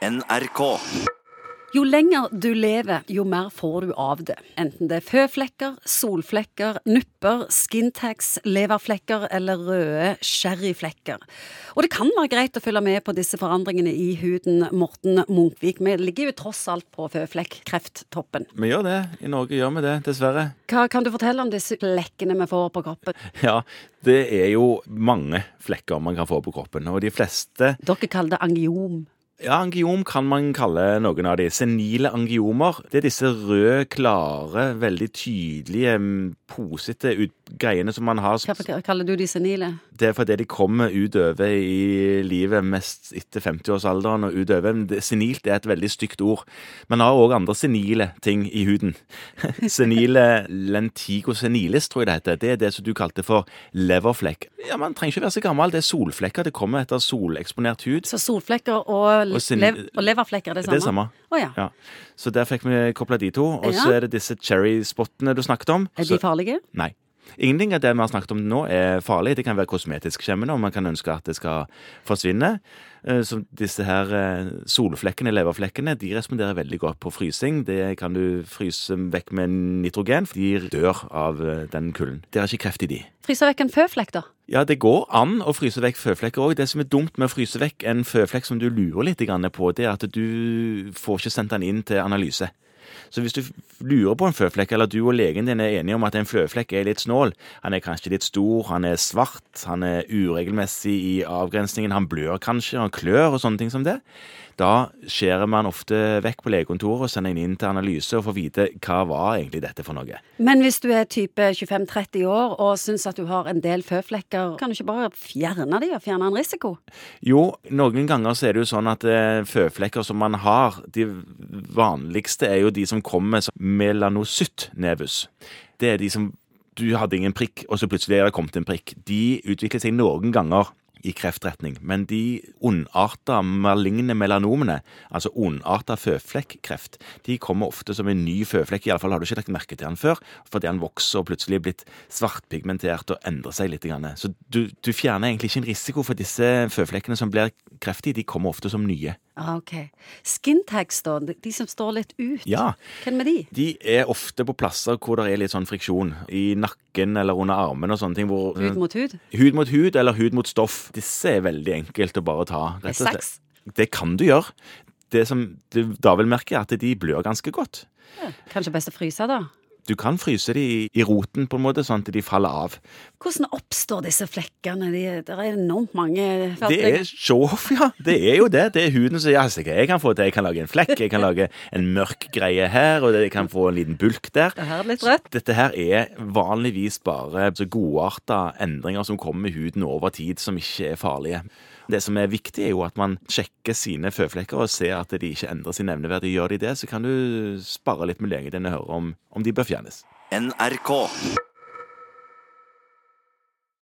NRK. Jo lenger du lever, jo mer får du av det. Enten det er føflekker, solflekker, nupper, skintags, leverflekker eller røde sherryflekker. Og det kan være greit å følge med på disse forandringene i huden, Morten Munkvik. Vi ligger jo tross alt på føflekkreft-toppen. Vi gjør det. I Norge gjør vi det, dessverre. Hva kan du fortelle om disse flekkene vi får på kroppen? Ja, det er jo mange flekker man kan få på kroppen, og de fleste Dere kaller det angiom. Ja, angiom kan man kalle noen av de. Senile angiomer. Det er disse røde, klare, veldig tydelige, mm, posete greiene som man har Hva kaller du de senile? Det er fordi de kommer utover i livet mest etter 50-årsalderen og utover. Senilt er et veldig stygt ord. Man har òg andre senile ting i huden. Senile lentigo senilis, tror jeg det heter. Det er det som du kalte for leverflekk. Ja, Man trenger ikke være så gammel. Det er solflekker. Det kommer etter soleksponert hud. Så solflekker og, Og lev og leverflekker er det samme? Det er samme. Oh, ja. Ja. Så der fikk vi kobla de to. Og så er det disse cherry-spottene du snakket om. Er de farlige? Nei. Ingenting av det vi har snakket om nå er farlig. Det kan være kosmetisk skjemmende, og man kan ønske at det skal forsvinne. Eh, Så disse her eh, solflekkene, leverflekkene, de responderer veldig godt på frysing. Det kan du fryse vekk med nitrogen, for de dør av eh, den kulden. Det er ikke kreft i de. Fryse vekk en føflekk, da? Ja, det går an å fryse vekk føflekker òg. Det som er dumt med å fryse vekk en føflekk som du lurer litt på, det er at du får ikke sendt den inn til analyse. Så hvis du lurer på en føflekk, eller du og legen din er enige om at en føflekk er litt snål, han er kanskje litt stor, han er svart, han er uregelmessig i avgrensningen, han blør kanskje, han klør og sånne ting som det, da skjærer man ofte vekk på legekontoret og sender inn til analyse og får vite hva var egentlig dette for noe. Men hvis du er type 25-30 år og syns at du har en del føflekker, kan du ikke bare fjerne de og fjerne en risiko? Jo, noen ganger så er det jo sånn at eh, føflekker som man har, de vanligste er jo de som kommer som melanocytt nevus. Det er de som du hadde ingen prikk, og så plutselig er det kommet en prikk. De utvikler seg noen ganger i kreftretning, men de ondarta maligne melanomene, altså ondarta føflekkreft, de kommer ofte som en ny føflekk. Iallfall har du ikke lagt merke til den før, fordi den vokser og plutselig er blitt svartpigmentert og endrer seg litt. Så du, du fjerner egentlig ikke en risiko for disse føflekkene som blir kreftige. De kommer ofte som nye. Ah, ok. Skintags, da? De som står litt ut? Ja. Hvem er de? De er ofte på plasser hvor det er litt sånn friksjon. I nakken eller under armen og sånne ting. Hvor, Hud mot hud? hud mot hud eller hud mot stoff. Disse er veldig enkelt å bare ta. Rett og slett. Det kan du gjøre. Det som du da vil merke, er at de blør ganske godt. Kanskje best å fryse, da? Du kan fryse de i, i roten på en måte, sånn at de faller av. Hvordan oppstår disse flekkene? De, det er enormt mange Det er show-off, ja. Det er jo det. Det er huden som sier altså, jeg kan få til, jeg kan lage en flekk, jeg kan lage en mørk greie her, og jeg kan få en liten bulk der. Det her er litt rødt. Dette her er vanligvis bare så godarta endringer som kommer med huden over tid, som ikke er farlige. Det som er viktig, er jo at man sjekker sine føflekker og ser at de ikke endrer sin nevneverdi. Gjør de det, så kan du spare litt med legen din og høre om, om de bør fjernes. NRK.